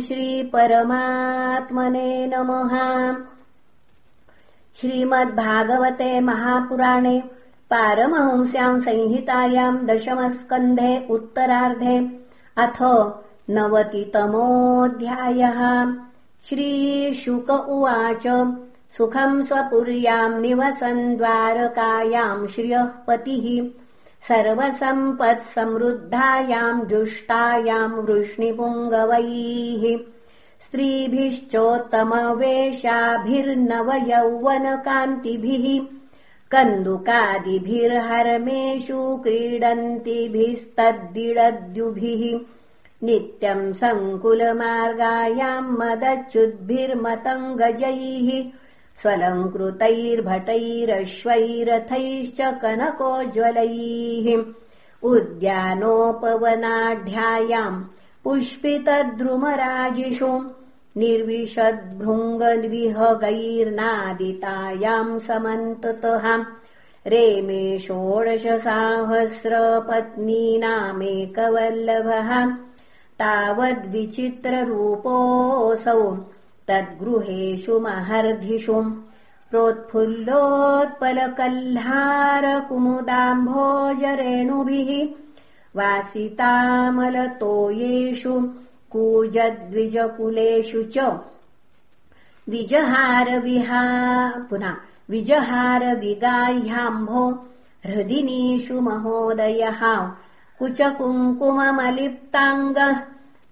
श्रीपरमात्मने नमः। श्रीमद्भागवते महापुराणे पारमहंस्याम् संहितायाम् दशमस्कन्धे उत्तरार्धे अथ नवतितमोऽध्यायः। श्रीशुक उवाच सुखम् स्वपुर्याम् निवसन् द्वारकायाम् श्रियः पतिः सर्वसम्पत्समृद्धायाम् जुष्टायाम् वृष्णिपुङ्गवैः। स्त्रीभिश्चोत्तमवेशाभिर्नवयौवनकान्तिभिः कन्दुकादिभिर्हरमेषु क्रीडन्तिभिस्तद्दिडद्युभिः। नित्यम् सङ्कुलमार्गायाम् मदच्युद्भिर्मतङ्गजैः स्वलङ्कृतैर्भटैरश्वैरथैश्च कनकोज्ज्वलैः उद्यानोपवनाढ्यायाम् पुष्पितद्रुमराजिषु निर्विशद्भृङ्गविहगैर्नादितायाम् समन्ततः। रेमे षोडशसाहस्रपत्नीनामेकवल्लभः तावद्विचित्ररूपोऽसौ तद्गृहेषु महर्धिषु। प्रोत्फुल्लोत्पलकल्हारकुमुदाम्भोजरेणुभिः वासितामलतोयेषु कूजद्विजकुलेषु च। विजहारविहा पुनः विजहारविगाह्याम्भो हृदिनीषु महोदयः। कुचकुङ्कुममलिप्ताङ्गः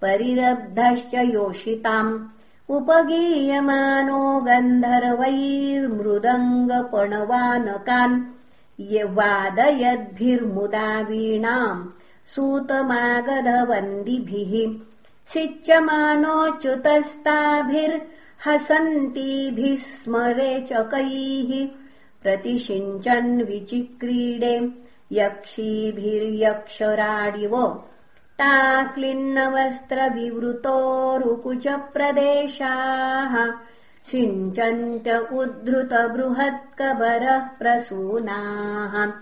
परिरब्धश्च योषिताम् उपगीयमानो गन्धर्वैर्मृदङ्गपणवानकान् वादयद्भिर्मुदा वीणाम् सूतमागधवन्दिभिः सिच्यमानोच्युतस्ताभिर्हसन्तीभिः स्मरेचकैः प्रतिषिञ्चन् विचिक्रीडे यक्षीभिर्यक्षराडिव ताक्लिन्नवस्त्रविवृतोरुकुचप्रदेशाः। सिञ्चन्त उद्धृतबृहत्कबरः प्रसूनाः।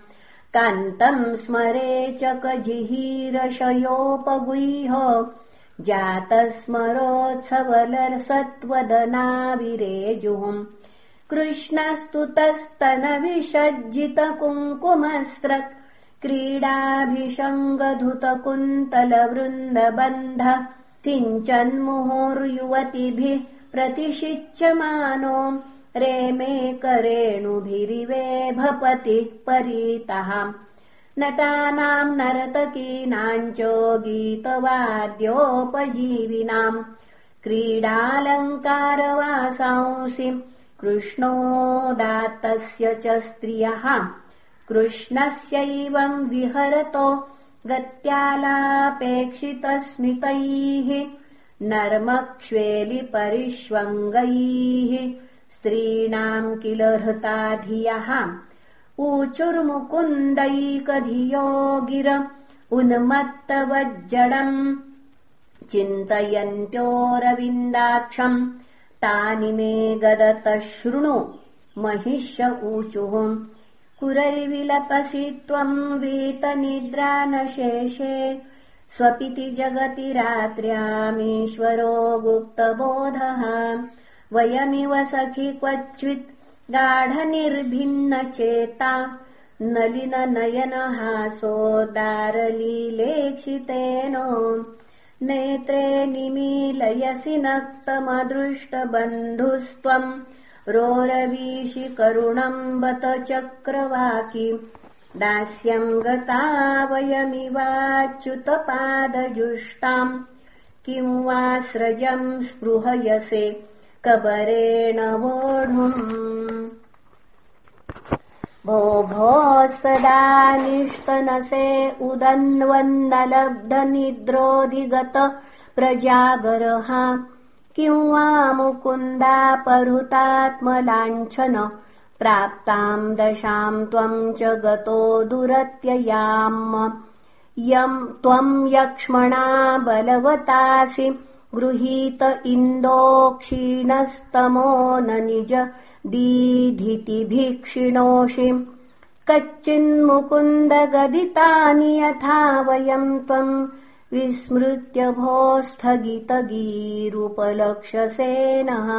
कान्तम् स्मरे च कजिहीरशयोपगुह्य। जातस्मरोत्सवलसत्वदनाविरेजुः कृष्णस्तुतस्तनविषज्जितकुङ्कुमस्रक् क्रीडाभिषङ्गधुतकुन्तलवृन्दबन्ध किञ्चन्मुहुर्युवतिभिः प्रतिषिच्यमानो रेमे करेणुभिरिवे भपतिः परीतः। नटानाम् नर्तकीनाम् च गीतवाद्योपजीविनाम् क्रीडालङ्कारवासांसि कृष्णोदात्तस्य च स्त्रियः कृष्णस्यैवम् विहरतो गत्यालापेक्षितस्मितैः नर्मक्ष्वेलिपरिष्वङ्गैः स्त्रीणाम् किल हृता धियः ऊचुर्मुकुन्दैकधियो गिर उन्मत्तवज्जडम् चिन्तयन्त्योरविन्दाक्षम् तानि मे गदतः शृणु महिष्य ऊचुः कुरैर्विलपसि त्वम् वीतनिद्रा न शेषे स्वपिति जगति रात्र्यामीश्वरो गुप्तबोधः। वयमिव सखि क्वचित् गाढनिर्भिन्नचेता नलिननयनहासोदारलीलेक्षितेन नेत्रे निमीलयसि नक्तमदृष्टबन्धुस्त्वम् रोरवीषि करुणम् बत चक्रवाकी। दास्यम् गता वयमिवाच्युतपादजुष्टाम् किं वा स्रजम् स्पृहयसे कबरेण वोढुम्। भो भो सदा निष्तनसे उदन्वन्नलब्धनिद्रोऽधिगत प्रजागरः किं वा मुकुन्दापहृतात्मलाञ्छन प्राप्ताम् दशाम् त्वम् च गतो दुरत्ययाम्। यम् त्वम् यक्ष्मणा बलवतासि गृहीत इन्दो क्षीणस्तमो न निज दीधितिभिः क्षिणोषि कच्चिन्मुकुन्दगदितानि यथा वयम् त्वम् विस्मृत्य भो स्थगितगीरुपलक्षसेनः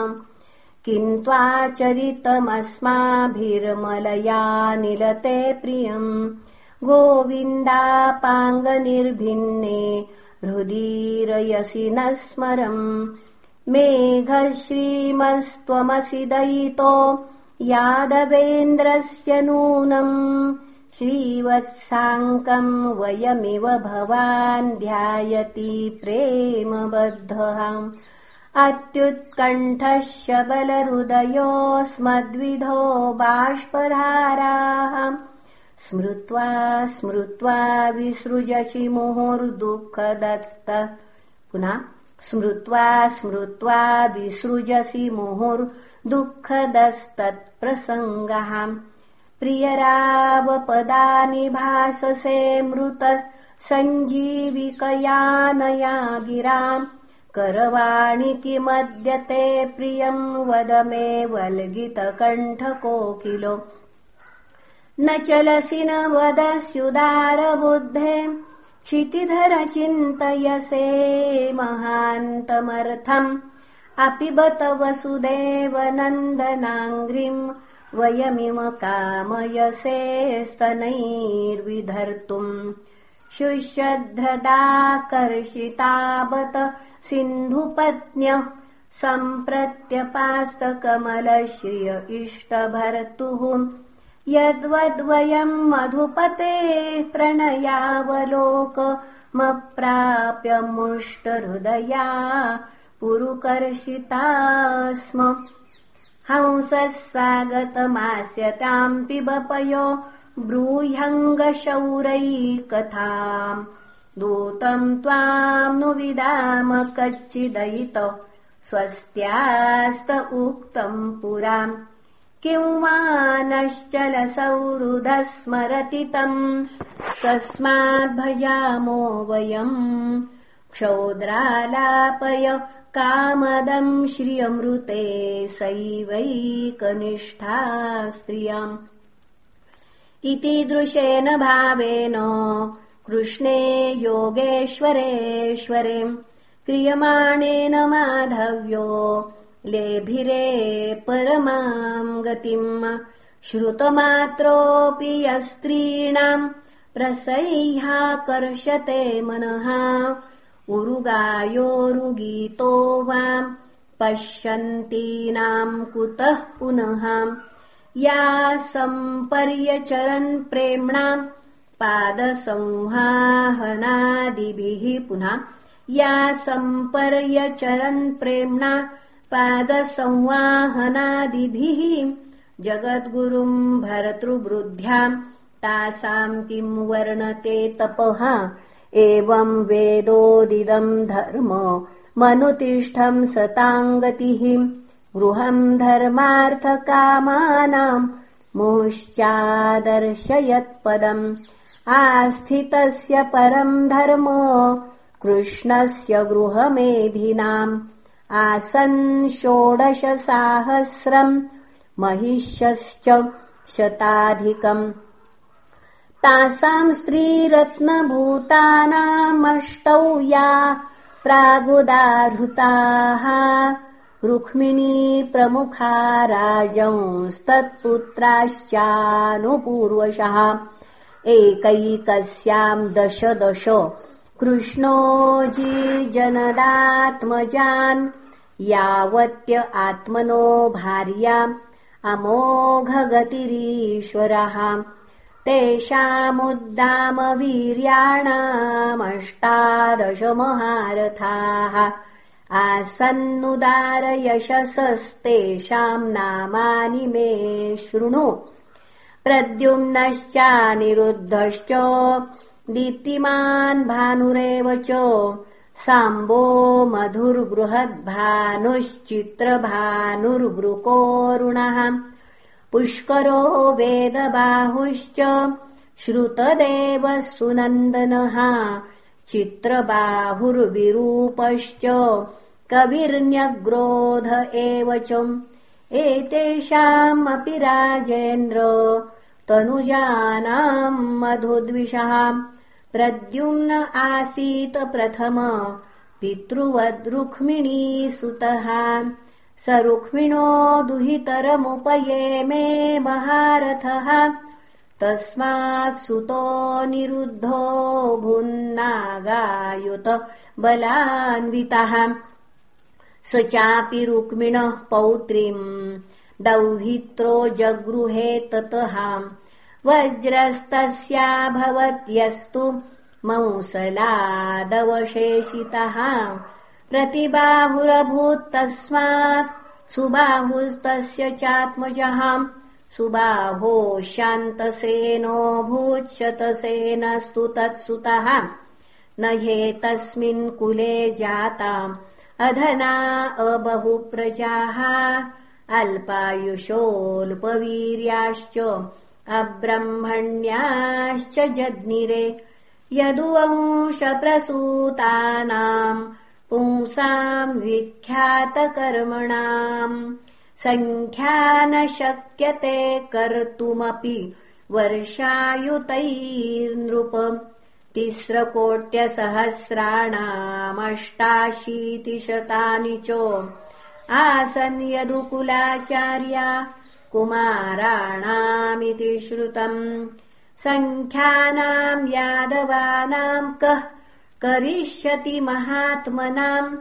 किम् त्वाचरितमस्माभिर्मलया निलते प्रियम् गोविन्दापाङ्गनिर्भिन्ने हृदीरयसि न स्मरम् मेघश्रीमस्त्वमसि दयितो यादवेन्द्रस्य नूनम् श्रीवत्साङ्कम् वयमिव भवान् ध्यायति प्रेमबद्धः। अत्युत्कण्ठः शबलहृदयोऽस्मद्विधो बाष्पधाराः। स्मृत्वा स्मृत्वा विसृजसि मुहुर्दुःखदत्त। पुनः स्मृत्वा स्मृत्वा विसृजसि मुहुर्दुःखदस्तत्प्रसङ्गः प्रियरावपदानि भाससे मृत सञ्जीविकयानया गिराम् करवाणि किमद्य ते प्रियम् वद मे वल्गितकण्ठकोकिलो। न चलसि न वदस्युदारबुद्धे क्षितिधर चिन्तयसे महान्तमर्थम्। अपि बत वसुदेवनन्दनाङ्घ्रिम् वयमिम कामयसे स्तनैर्विधर्तुम् शुष्यध्रदाकर्षिताबत सिन्धुपत्न्यः सम्प्रत्यपास्तकमलश्रिय इष्टभर्तुः। यद्वद्वयम् मधुपतेः प्रणयावलोकमप्राप्य मुष्टहृदया पुरुकर्षिता स्म हंसः स्वागतमास्यताम् पिबपयो ब्रूह्यङ्गशौरैकथाम्। दूतम् त्वाम् नु विदाम कच्चिदयित स्वस्त्यास्त उक्तम् पुराम्। किम् वा नश्चलसौहृदः स्मरति तम् तस्माद्भजामो वयम्। क्षौद्रालापय कामदम् श्रियमृते सैवैकनिष्ठा स्त्रियाम् इति दृशेन भावेन कृष्णे योगेश्वरेश्वरे क्रियमाणेन माधव्यो लेभिरे परमाम् गतिम्। श्रुतमात्रोऽपि यस्त्रीणाम् प्रसह्याकर्षते मनः उरुगायोरुगीतो वाम् पश्यन्तीनाम् कुतः पुनः या सम्पर्यचरन् प्रेम्णाम् पादसंहाहनादिभिः पुनः या सम्पर्यचरन् प्रेम्णा पादसंवाहनादिभिः जगद्गुरुम् भर्तृवृद्ध्याम् तासाम् किम् वर्णते तपः एवम् वेदोदिदम् धर्म मनुतिष्ठम् सताङ्गतिः गृहम् धर्मार्थकामानाम् मुश्चादर्शयत्पदम् आस्थितस्य परम् धर्मो कृष्णस्य गृहमेधिनाम् आसन् षोडशसाहस्रम् महिष्यश्च शताधिकम् तासाम् स्त्रीरत्नभूतानामष्टौ या प्रागुदाहृताः रुक्मिणी प्रमुखा राजंस्तत्पुत्राश्चानुपूर्वशः। एकैकस्याम् दश दश। कृष्णोजीजनदात्मजान् यावत्य आत्मनो भार्याम् अमोघगतिरीश्वरः तेषामुद्दामवीर्याणामष्टादश महारथाः आसन्नुदारयशसस्तेषाम् नामानि मे शृणु प्रद्युम्नश्चानिरुद्धश्च दीप्तिमान् भानुरेव च साम्बो मधुर्बृहद्भानुश्चित्रभानुर्वृकोरुणः पुष्करो वेदबाहुश्च श्रुतदेवः सुनन्दनः। चित्रबाहुर्विरूपश्च। कविर्न्यग्रोध एव च। एतेषामपि राजेन्द्र। तनुजानाम् मधुद्विषः। प्रद्युम्न आसीत् प्रथम। पितृवद्रुक्मिणी सुतः स रुक्मिणो दुहितरमुपये मे महारथः। तस्मात् सुतो निरुद्धो भुन्नागायुत बलान्वितः। स चापि रुक्मिणः पौत्रीम् दौहित्रो जगृहे ततः। वज्रस्तस्याभवत्यस्तु मंसलादवशेषितः प्रतिबाहुरभूत्तस्मात् सुबाहुस्तस्य चात्मजः सुबाहो शान्तसेनोऽभूच्छतसेनस्तु तत्सुतः न ह्येतस्मिन् कुले जाताम् अधना अबहुप्रजाः अल्पायुषोऽल्पवीर्याश्च अब्रह्मण्याश्च जग्निरे यदुवंशप्रसूतानाम् पुंसाम् विख्यातकर्मणाम् सङ्ख्या न शक्यते कर्तुमपि वर्षायुतैर्नृप। तिस्रकोट्यसहस्राणामष्टाशीतिशतानि च। आसन् यदुकुलाचार्या कुमाराणामिति श्रुतम्। सङ्ख्यानाम् यादवानाम् कः करिष्यति महात्मनाम्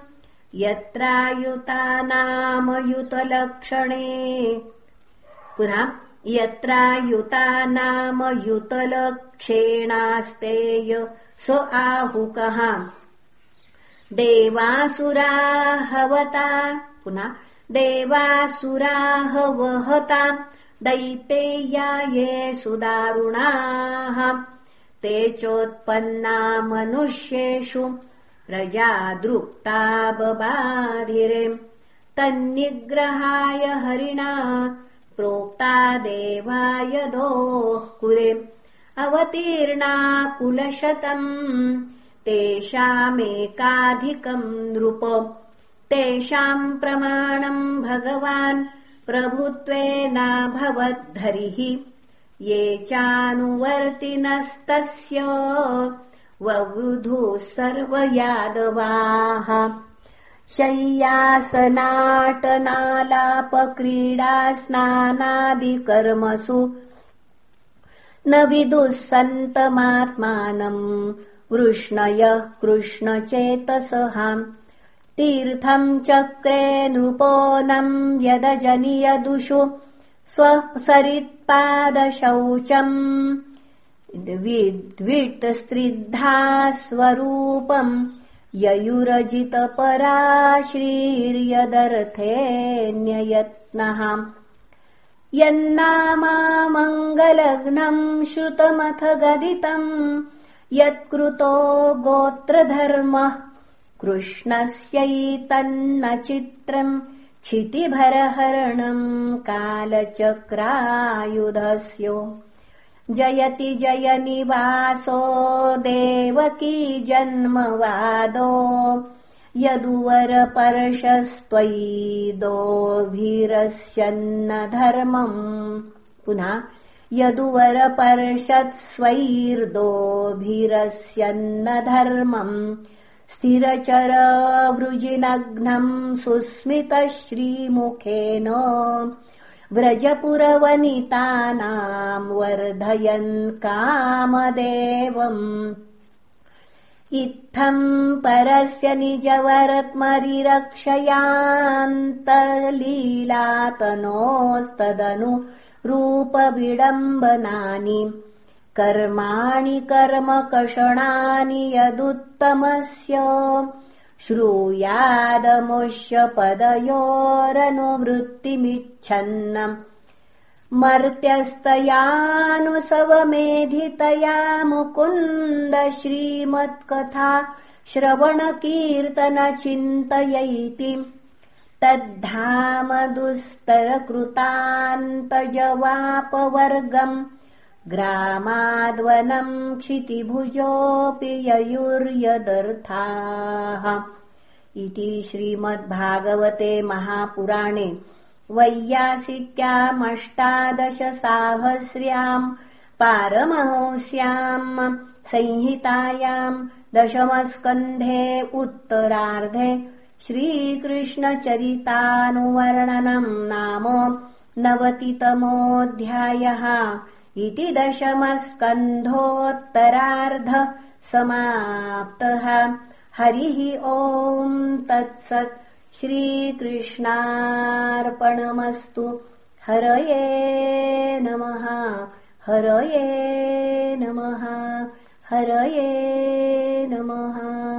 यत्रायुतानामयुतलक्षणे। पुनः यत्रायुतानामयुतलक्षेणास्तेय स आहुकः। देवासुराहवता पुनः देवासुराहवहता दैतेया ये सुदारुणाः ते चोत्पन्ना मनुष्येषु प्रजादृक्ता बबाधिरे तन्निग्रहाय हरिणा प्रोक्ता देवाय दोः कुरे अवतीर्णा कुलशतम् तेषामेकाधिकम् नृप। तेषाम् प्रमाणम् भगवान् प्रभुत्वेनाभवद्धरिः ये चानुवर्तिनस्तस्य ववृधुः सर्वयादवाः। स्नानादिकर्मसु न विदुः सन्तमात्मानम् वृष्णयः कृष्णचेतसहाम् तीर्थम् चक्रे नृपोनम् यदजनियदुषु स्वसरित्पादशौचम् विद्विट्स्त्रिद्धा स्वरूपम् ययुरजितपराश्रीर्यदर्थेऽन्ययत्नः। यन्नामामङ्गलग्नम् श्रुतमथ गदितम् यत्कृतो गोत्रधर्मः कृष्णस्यैतन्न चित्रम् क्षितिभरहरणम् कालचक्रायुधस्य। जयति जयनिवासो देवकी जन्मवादो। यदुवरपर्शस्त्वयिदोभिरस्यन्न धर्मम् पुनः यदुवरपर्षत्स्वैर्दोभिरस्यन्न धर्मम् स्थिरचरवृजिनघ्नम् सुस्मितश्रीमुखेन व्रजपुरवनितानाम् वर्धयन् कामदेवम्। इत्थम् परस्य निजवरत्मरिरक्षयान्तलीलातनोस्तदनु रूपविडम्बनानि कर्माणि कर्मकषणानि यदुत्तमस्य। श्रूयादमुष्यपदयोरनुवृत्तिमिच्छन्नम् मर्त्यस्तयानुसवमेधितया मुकुन्द श्रीमत्कथा श्रवणकीर्तनचिन्तयैति। तद्धामदुस्तरकृतान्तजवापवर्गम् ग्रामाद्वनम् क्षितिभुजोऽपि ययुर्यदर्थाः। इति श्रीमद्भागवते महापुराणे वैयासिक्यामष्टादशसाहस्र्याम् पारमहोस्याम् संहितायाम् दशमस्कन्धे उत्तरार्धे श्रीकृष्णचरितानुवर्णनम् नाम नवतितमोऽध्यायः इति दशमस्कन्धोत्तरार्ध समाप्तः। हरिः ओम् तत्सत् श्रीकृष्णार्पणमस्तु। हरये नमः। हरये नमः। हरये नमः